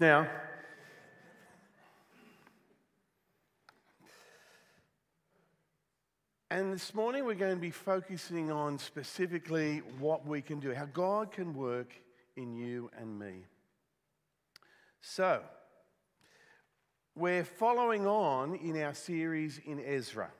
Now, and this morning we're going to be focusing on specifically what we can do, how God can work in you and me. So, we're following on in our series in Ezra.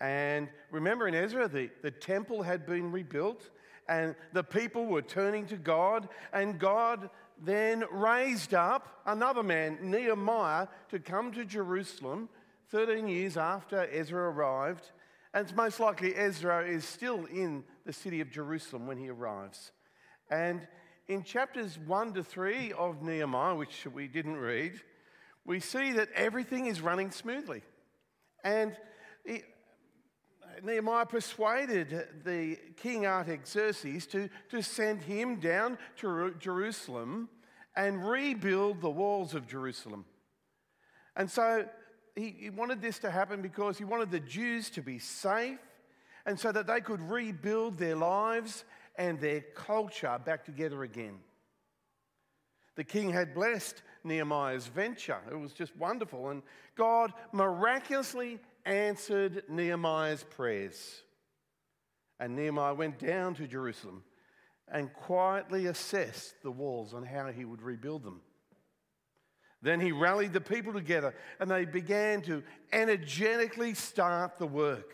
And remember, in Ezra, the, the temple had been rebuilt and the people were turning to God, and God then raised up another man, Nehemiah, to come to Jerusalem 13 years after Ezra arrived. And it's most likely Ezra is still in the city of Jerusalem when he arrives. And in chapters 1 to 3 of Nehemiah, which we didn't read, we see that everything is running smoothly. And Nehemiah persuaded the king Artaxerxes to, to send him down to Jerusalem and rebuild the walls of Jerusalem. And so he, he wanted this to happen because he wanted the Jews to be safe and so that they could rebuild their lives and their culture back together again. The king had blessed Nehemiah's venture. It was just wonderful. And God miraculously answered Nehemiah's prayers. And Nehemiah went down to Jerusalem and quietly assessed the walls on how he would rebuild them. Then he rallied the people together and they began to energetically start the work.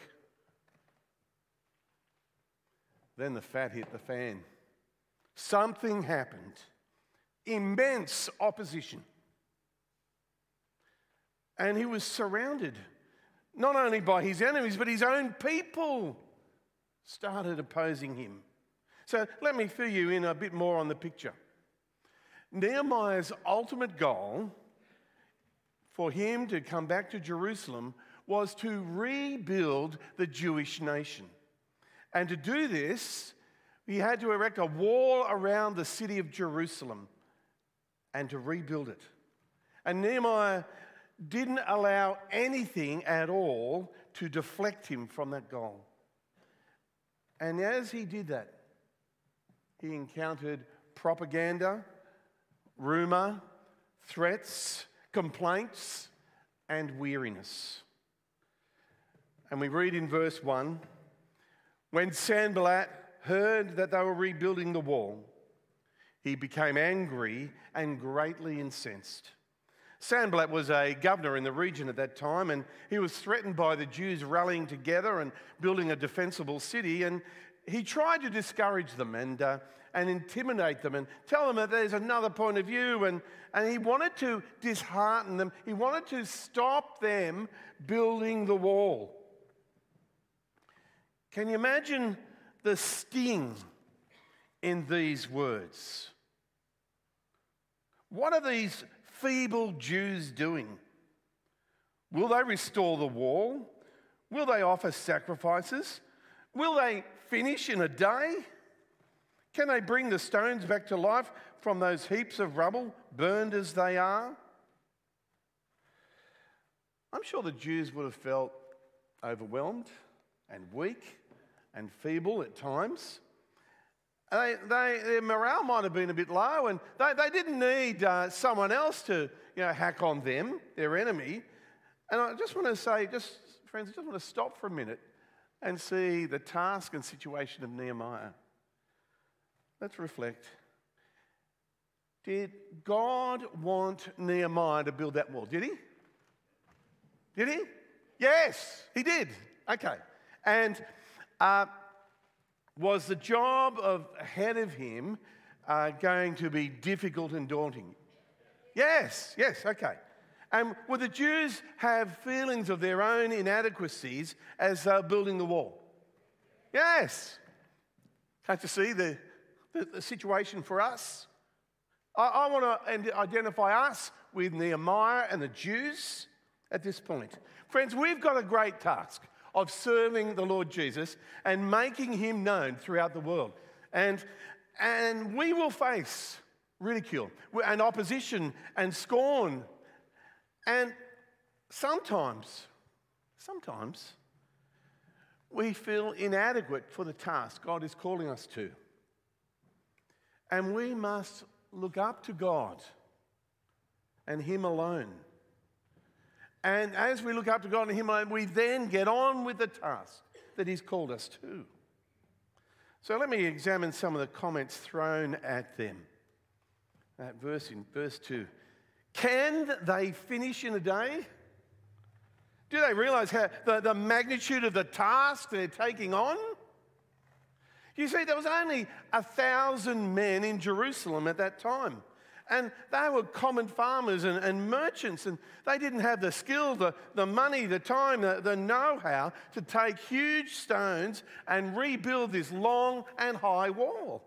Then the fat hit the fan. Something happened. Immense opposition. And he was surrounded not only by his enemies, but his own people started opposing him. So let me fill you in a bit more on the picture. Nehemiah's ultimate goal for him to come back to Jerusalem was to rebuild the Jewish nation. And to do this, he had to erect a wall around the city of Jerusalem and to rebuild it. And Nehemiah didn't allow anything at all to deflect him from that goal. And as he did that, he encountered propaganda, rumor, threats, complaints, and weariness. And we read in verse 1 when Sanballat heard that they were rebuilding the wall, he became angry and greatly incensed. Sanballat was a governor in the region at that time, and he was threatened by the Jews rallying together and building a defensible city. And he tried to discourage them and, uh, and intimidate them and tell them that there's another point of view. And, and he wanted to dishearten them, he wanted to stop them building the wall. Can you imagine the sting in these words? What are these feeble Jews doing? Will they restore the wall? Will they offer sacrifices? Will they finish in a day? Can they bring the stones back to life from those heaps of rubble, burned as they are? I'm sure the Jews would have felt overwhelmed and weak and feeble at times. They, they, their morale might have been a bit low, and they, they didn't need uh, someone else to you know, hack on them, their enemy. And I just want to say, just friends, I just want to stop for a minute and see the task and situation of Nehemiah. Let's reflect. Did God want Nehemiah to build that wall? Did he? Did he? Yes, he did. Okay. And uh, was the job of ahead of him uh, going to be difficult and daunting? Yes, yes, okay. And would the Jews have feelings of their own inadequacies as they're building the wall? Yes. Can't you see the, the, the situation for us? I, I want to identify us with Nehemiah and the Jews at this point. Friends, we've got a great task of serving the Lord Jesus and making him known throughout the world. And, and we will face ridicule and opposition and scorn. And sometimes, sometimes, we feel inadequate for the task God is calling us to. And we must look up to God and Him alone. And as we look up to God and Him we then get on with the task that He's called us to. So let me examine some of the comments thrown at them. That verse in verse 2. Can they finish in a day? Do they realize how, the, the magnitude of the task they're taking on? You see, there was only a thousand men in Jerusalem at that time. And they were common farmers and, and merchants, and they didn't have the skill, the, the money, the time, the, the know how to take huge stones and rebuild this long and high wall.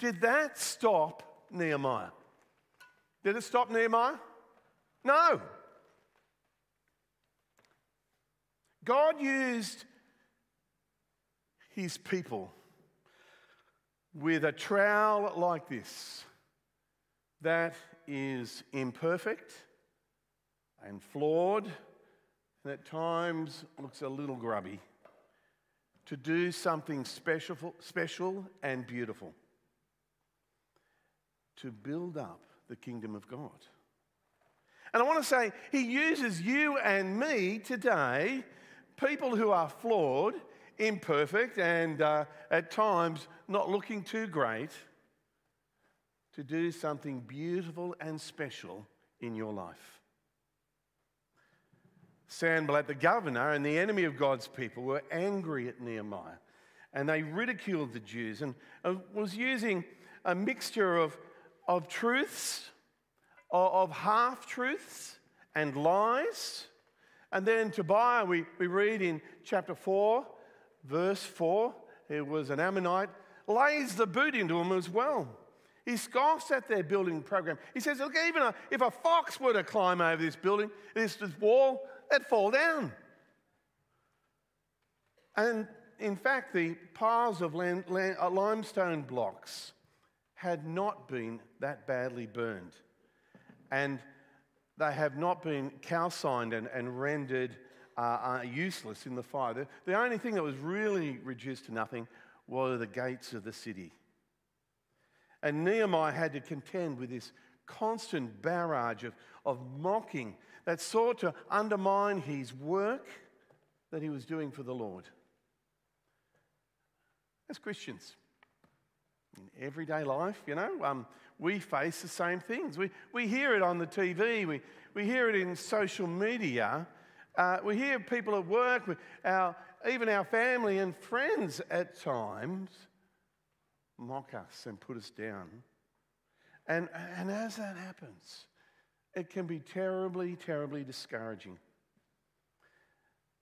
Did that stop Nehemiah? Did it stop Nehemiah? No. God used his people with a trowel like this. That is imperfect and flawed and at times looks a little grubby. To do something special, special and beautiful. To build up the kingdom of God. And I want to say, He uses you and me today, people who are flawed, imperfect, and uh, at times not looking too great, to do something beautiful and special in your life. Sanballat, the governor and the enemy of God's people, were angry at Nehemiah and they ridiculed the Jews and uh, was using a mixture of, of truths of half truths and lies. And then Tobiah, we, we read in chapter 4, verse 4, it was an Ammonite, lays the boot into him as well. He scoffs at their building program. He says, Look, even a, if a fox were to climb over this building, this, this wall, it'd fall down. And in fact, the piles of land, land, uh, limestone blocks had not been that badly burned and they have not been calcined and, and rendered uh, uh, useless in the fire. The, the only thing that was really reduced to nothing were the gates of the city. And Nehemiah had to contend with this constant barrage of, of mocking that sought to undermine his work that he was doing for the Lord. As Christians, in everyday life, you know, um, we face the same things. We, we hear it on the TV, we, we hear it in social media, uh, we hear people at work, our, even our family and friends at times mock us and put us down. And, and as that happens, it can be terribly, terribly discouraging.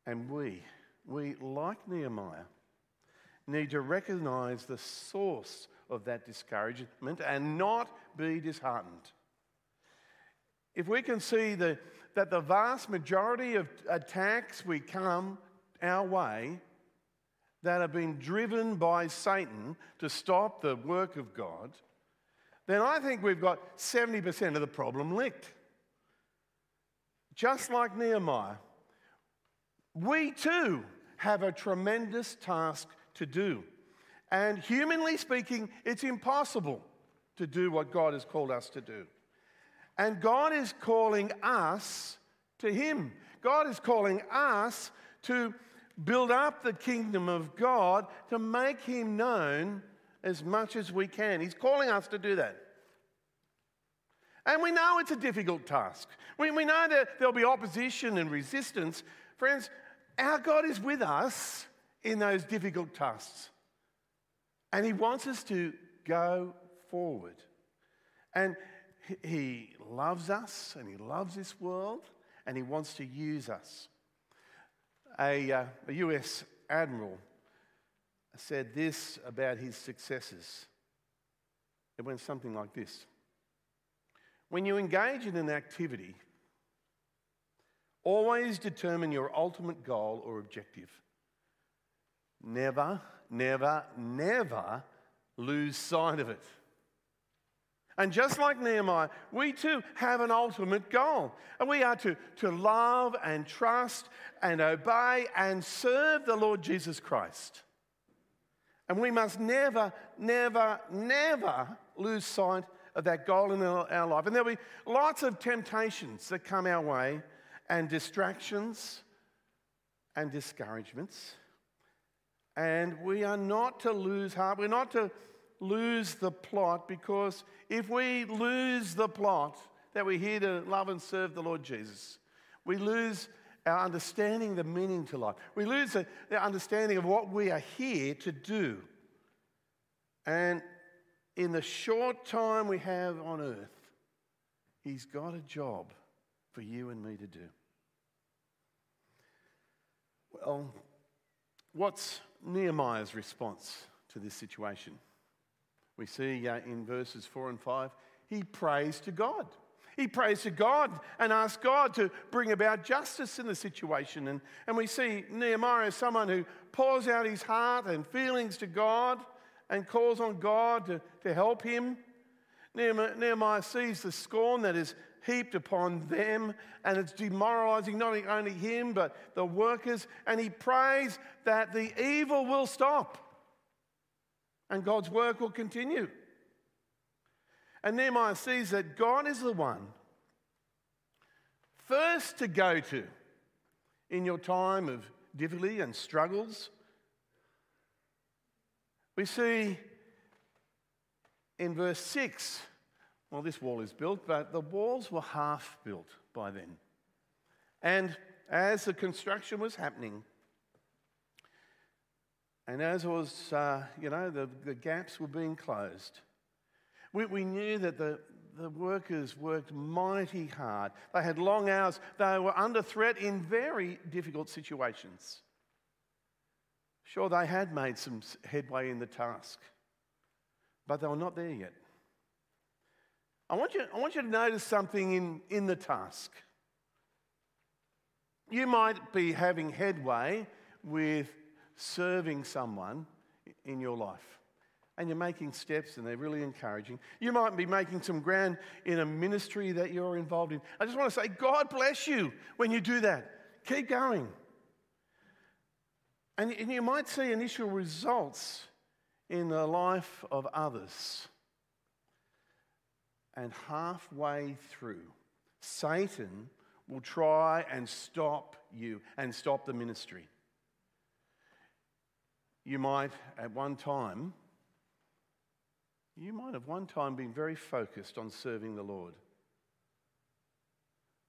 And we, we, like Nehemiah, need to recognize the source of that discouragement and not be disheartened. If we can see the, that the vast majority of attacks we come our way that have been driven by Satan to stop the work of God, then I think we've got 70% of the problem licked. Just like Nehemiah, we too have a tremendous task to do. And humanly speaking, it's impossible to do what God has called us to do. And God is calling us to Him. God is calling us to build up the kingdom of God, to make Him known as much as we can. He's calling us to do that. And we know it's a difficult task. We, we know that there'll be opposition and resistance. Friends, our God is with us in those difficult tasks. And He wants us to go forward. And He loves us and He loves this world and He wants to use us. A, uh, a US admiral said this about his successes. It went something like this When you engage in an activity, always determine your ultimate goal or objective. Never never, never lose sight of it. And just like Nehemiah, we too have an ultimate goal. And we are to, to love and trust and obey and serve the Lord Jesus Christ. And we must never, never, never lose sight of that goal in our, life. And there'll be lots of temptations that come our way, and distractions and discouragements. And we are not to lose heart. We're not to lose the plot because if we lose the plot that we're here to love and serve the Lord Jesus, we lose our understanding the meaning to life. We lose the, the understanding of what we are here to do. And in the short time we have on earth, He's got a job for you and me to do. Well, what's Nehemiah's response to this situation? We see uh, in verses 4 and 5, he prays to God. He prays to God and asks God to bring about justice in the situation. And, and we see Nehemiah as someone who pours out his heart and feelings to God and calls on God to, to help him. Nehemiah, Nehemiah sees the scorn that is heaped upon them, and it's demoralizing not only him, but the workers. And he prays that the evil will stop and God's work will continue. And Nehemiah sees that God is the one first to go to in your time of difficulty and struggles. We see in verse 6 well, this wall is built, but the walls were half built by then. And as the construction was happening, and as was, uh, you know, the, the gaps were being closed, we, we knew that the, the workers worked mighty hard. They had long hours. They were under threat in very difficult situations. Sure, they had made some headway in the task, but they were not there yet. I want you, I want you to notice something in, in the task. You might be having headway with serving someone in your life. And you're making steps and they're really encouraging. You might be making some ground in a ministry that you're involved in. I just want to say, God bless you when you do that. Keep going. And, and you might see initial results in the life of others. And halfway through, Satan will try and stop you and stop the ministry. You might, at one time, you might have one time been very focused on serving the Lord.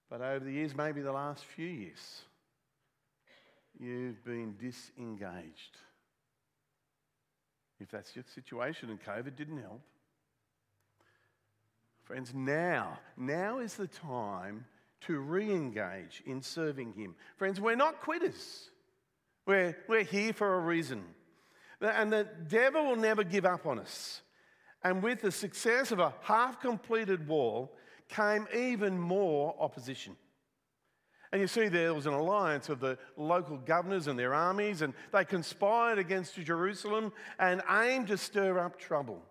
But over the years, maybe the last few years, you've been disengaged. If that's your situation and COVID didn't help. Friends, now, now is the time to re engage in serving Him. Friends, we're not quitters, we're, we're here for a reason. And the devil will never give up on us. And with the success of a half completed wall came even more opposition. And you see, there was an alliance of the local governors and their armies, and they conspired against Jerusalem and aimed to stir up trouble.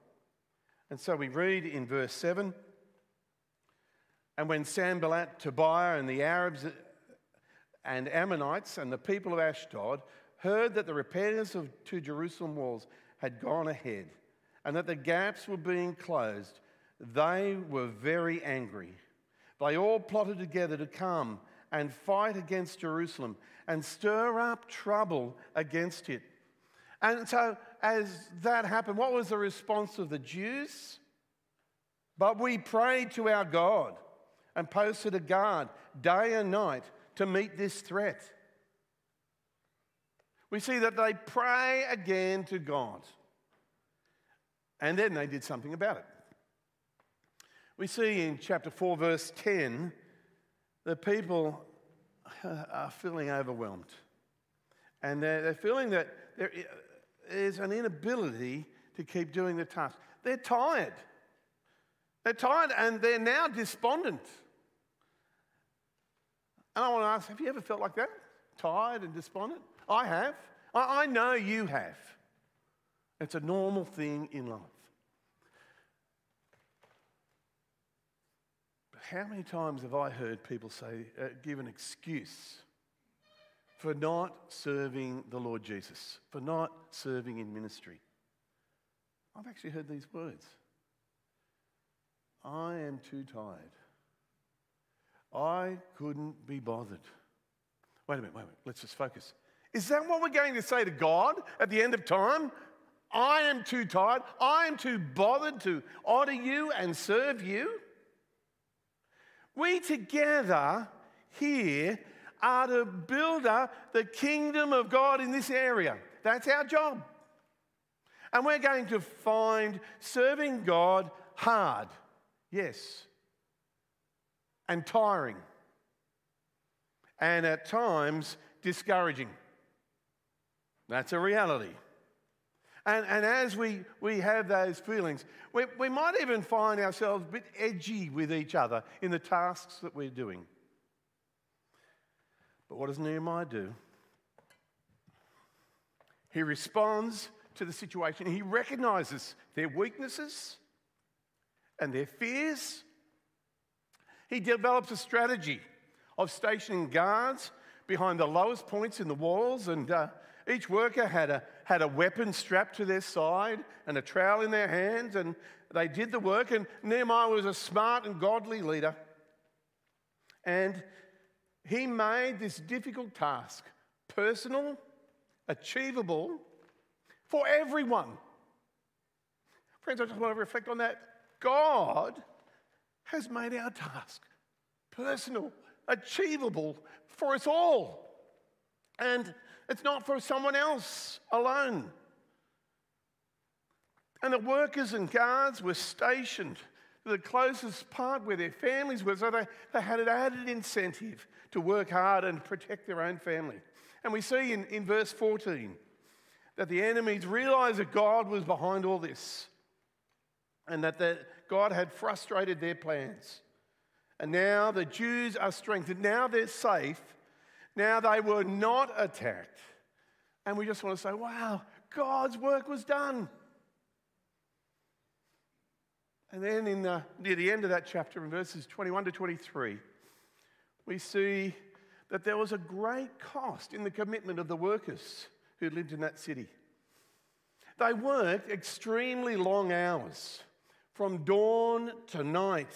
And so we read in verse 7 And when Sanballat, Tobiah, and the Arabs and Ammonites and the people of Ashdod heard that the repairs of to Jerusalem walls had gone ahead and that the gaps were being closed, they were very angry. They all plotted together to come and fight against Jerusalem and stir up trouble against it. And so, as that happened, what was the response of the Jews? But we prayed to our God and posted a guard day and night to meet this threat we see that they pray again to God. And then they did something about it. We see in chapter 4, verse 10, the people are feeling overwhelmed. And they're, they're feeling that there is an inability to keep doing the task. They're tired. They're tired and they're now despondent. And I want to ask have you ever felt like that? Tired and despondent? I have. I, I know you have. It's a normal thing in life. But how many times have I heard people say, uh, give an excuse for not serving the Lord Jesus, for not serving in ministry? I've actually heard these words. I am too tired. I couldn't be bothered. Wait a minute, wait a minute. Let's just focus. Is that what we're going to say to God at the end of time? I am too tired. I am too bothered to honor you and serve you. We together here are to build up the kingdom of God in this area. That's our job. And we're going to find serving God hard, yes, and tiring, and at times discouraging. That's a reality. And, and as we, we have those feelings, we, we might even find ourselves a bit edgy with each other in the tasks that we're doing. But what does Nehemiah do? He responds to the situation. He recognizes their weaknesses and their fears. He develops a strategy of stationing guards behind the lowest points in the walls, and uh, each worker had a, had a weapon strapped to their side and a trowel in their hands, and they did the work. And Nehemiah was a smart and godly leader. And he made this difficult task personal, achievable for everyone. Friends, I just want to reflect on that. God has made our task personal, achievable for us all. And it's not for someone else alone. And the workers and guards were stationed to the closest part where their families were, so they, they had an added incentive to work hard and protect their own family. And we see in, in verse 14 that the enemies realized that God was behind all this and that the, God had frustrated their plans. And now the Jews are strengthened. Now they're safe now they were not attacked. And we just want to say, wow, God's work was done. And then in the, near the end of that chapter, in verses 21 to 23, we see that there was a great cost in the commitment of the workers who lived in that city. They worked extremely long hours, from dawn to night.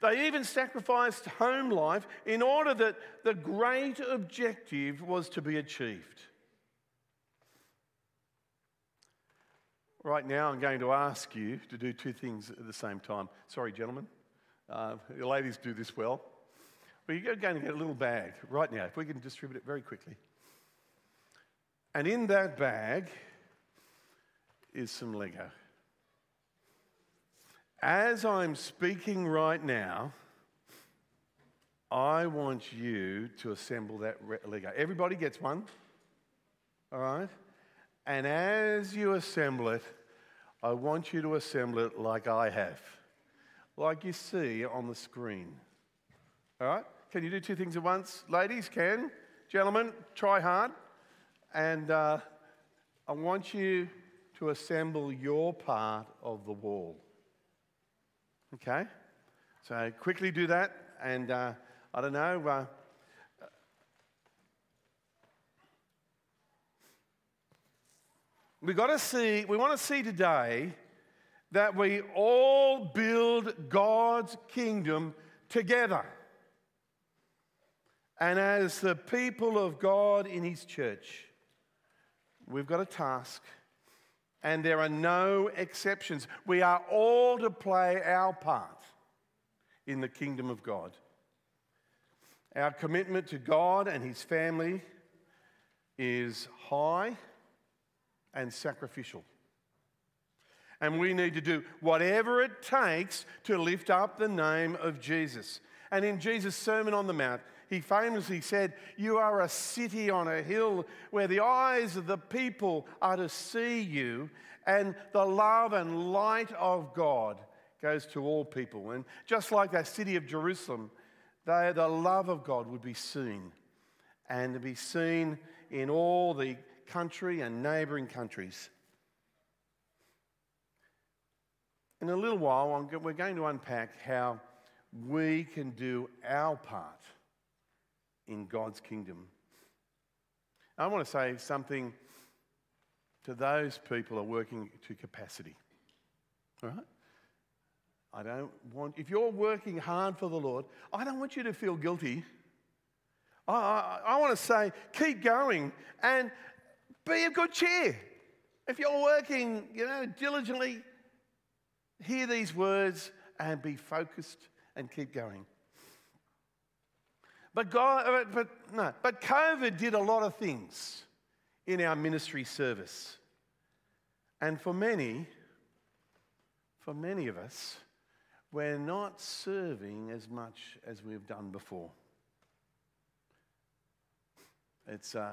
They even sacrificed home life in order that the great objective was to be achieved. Right now, I'm going to ask you to do two things at the same time. Sorry, gentlemen. Uh, the ladies do this well. Well, you're going to get a little bag right now, if we can distribute it very quickly. And in that bag is some Lego. As I'm speaking right now, I want you to assemble that Lego. Everybody gets one, all right? And as you assemble it, I want you to assemble it like I have, like you see on the screen. All right? Can you do two things at once? Ladies, can. Gentlemen, try hard. And uh, I want you to assemble your part of the wall. Okay? So quickly do that, and uh, I don't know. Uh, we got to see, we want to see today that we all build God's kingdom together. And as the people of God in His church, we've got a task and there are no exceptions. We are all to play our part in the kingdom of God. Our commitment to God and His family is high and sacrificial. And we need to do whatever it takes to lift up the name of Jesus. And in Jesus' Sermon on the Mount, he famously said, You are a city on a hill where the eyes of the people are to see you, and the love and light of God goes to all people. And just like that city of Jerusalem, they, the love of God would be seen and to be seen in all the country and neighboring countries. In a little while, we're going to unpack how we can do our part in God's kingdom. I want to say something to those people who are working to capacity. All right? I don't want, if you're working hard for the Lord, I don't want you to feel guilty. I, I, I want to say, keep going and be of good cheer. If you're working, you know, diligently, hear these words and be focused and keep going. But God, uh, but no, but COVID did a lot of things in our ministry service. And for many, for many of us, we're not serving as much as we've done before. It's, uh,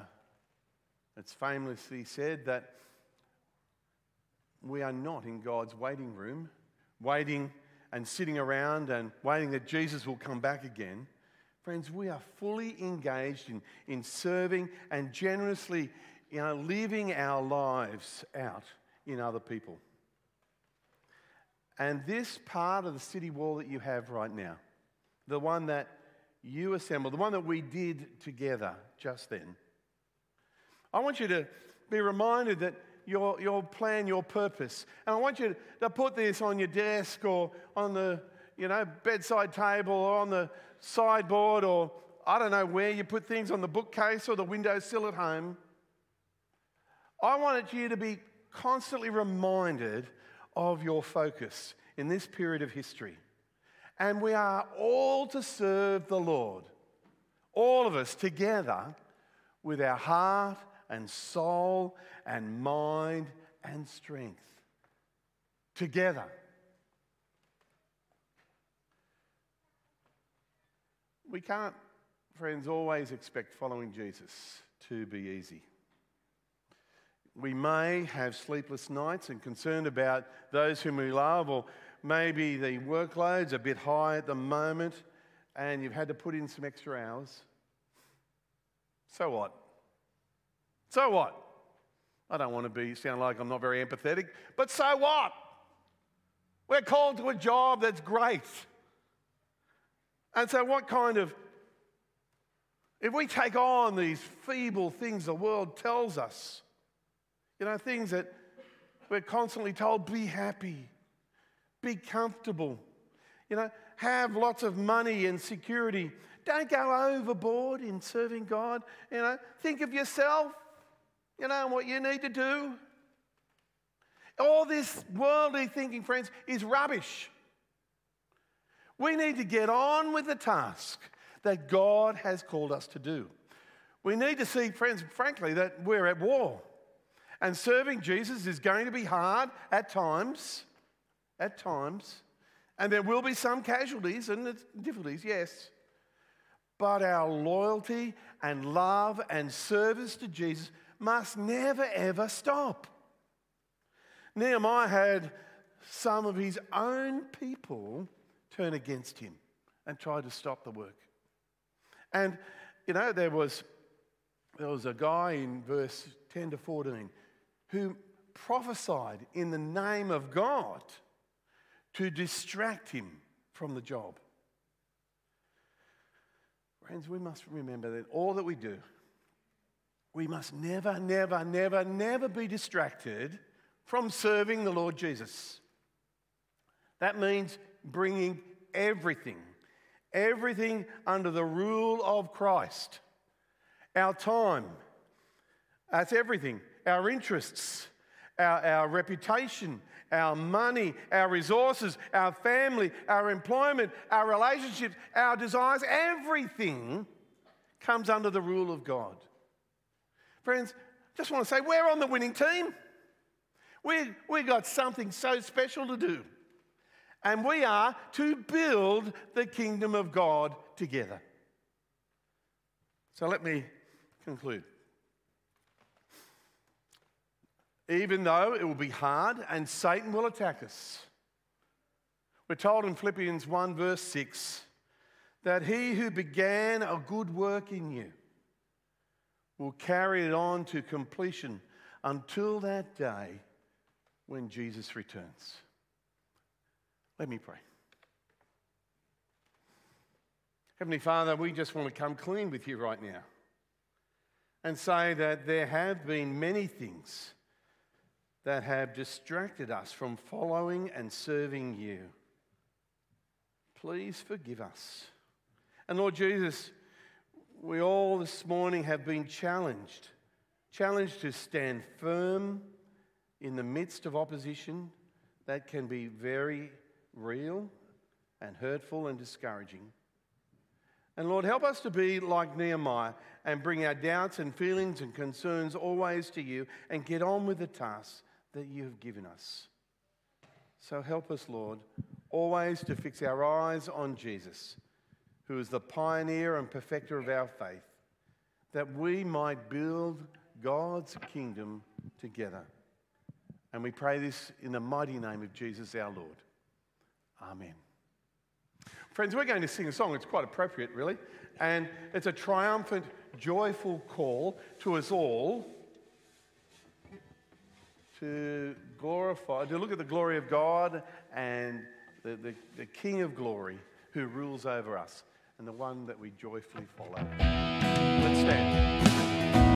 it's famously said that we are not in God's waiting room, waiting and sitting around and waiting that Jesus will come back again. Friends, we are fully engaged in, in serving and generously you know, living our lives out in other people. And this part of the city wall that you have right now, the one that you assembled, the one that we did together just then, I want you to be reminded that your, your plan, your purpose, and I want you to put this on your desk or on the you know, bedside table or on the sideboard or I don't know where you put things on the bookcase or the windowsill at home. I wanted you to be constantly reminded of your focus in this period of history. And we are all to serve the Lord, all of us together with our heart and soul and mind and strength. Together. We can't, friends, always expect following Jesus to be easy. We may have sleepless nights and concerned about those whom we love, or maybe the workload's a bit high at the moment and you've had to put in some extra hours. So what? So what? I don't want to be sound like I'm not very empathetic, but so what? We're called to a job that's great. And so, what kind of, if we take on these feeble things the world tells us, you know, things that we're constantly told be happy, be comfortable, you know, have lots of money and security. Don't go overboard in serving God. You know, think of yourself, you know, what you need to do. All this worldly thinking, friends, is rubbish. We need to get on with the task that God has called us to do. We need to see, friends, frankly, that we're at war. And serving Jesus is going to be hard at times, at times. And there will be some casualties and difficulties, yes. But our loyalty and love and service to Jesus must never ever stop. Nehemiah had some of his own people turn against him and try to stop the work. And, you know, there was, there was a guy in verse 10 to 14 who prophesied in the name of God to distract him from the job. Friends, we must remember that all that we do, we must never, never, never, never be distracted from serving the Lord Jesus. That means bringing everything, everything under the rule of Christ. Our time, that's everything our interests, our, our reputation, our money, our resources, our family, our employment, our relationships, our desires, everything comes under the rule of God. Friends, just want to say we're on the winning team. We, we got something so special to do. And we are to build the kingdom of God together. So let me conclude. even though it will be hard and Satan will attack us. We're told in Philippians 1, verse 6, that he who began a good work in you will carry it on to completion until that day when Jesus returns. Let me pray. Heavenly Father, we just want to come clean with you right now and say that there have been many things that have distracted us from following and serving you. please forgive us. And Lord Jesus, we all this morning have been challenged, challenged to stand firm in the midst of opposition that can be very real and hurtful and discouraging. And Lord, help us to be like Nehemiah and bring our doubts and feelings and concerns always to you and get on with the tasks that you have given us. So help us, Lord, always to fix our eyes on Jesus, who is the pioneer and perfecter of our faith, that we might build God's kingdom together. And we pray this in the mighty name of Jesus our Lord. Amen. Friends, we're going to sing a song. It's quite appropriate, really. And it's a triumphant, joyful call to us all to glorify, to look at the glory of God and the, the, the King of glory who rules over us and the one that we joyfully follow. Let's stand.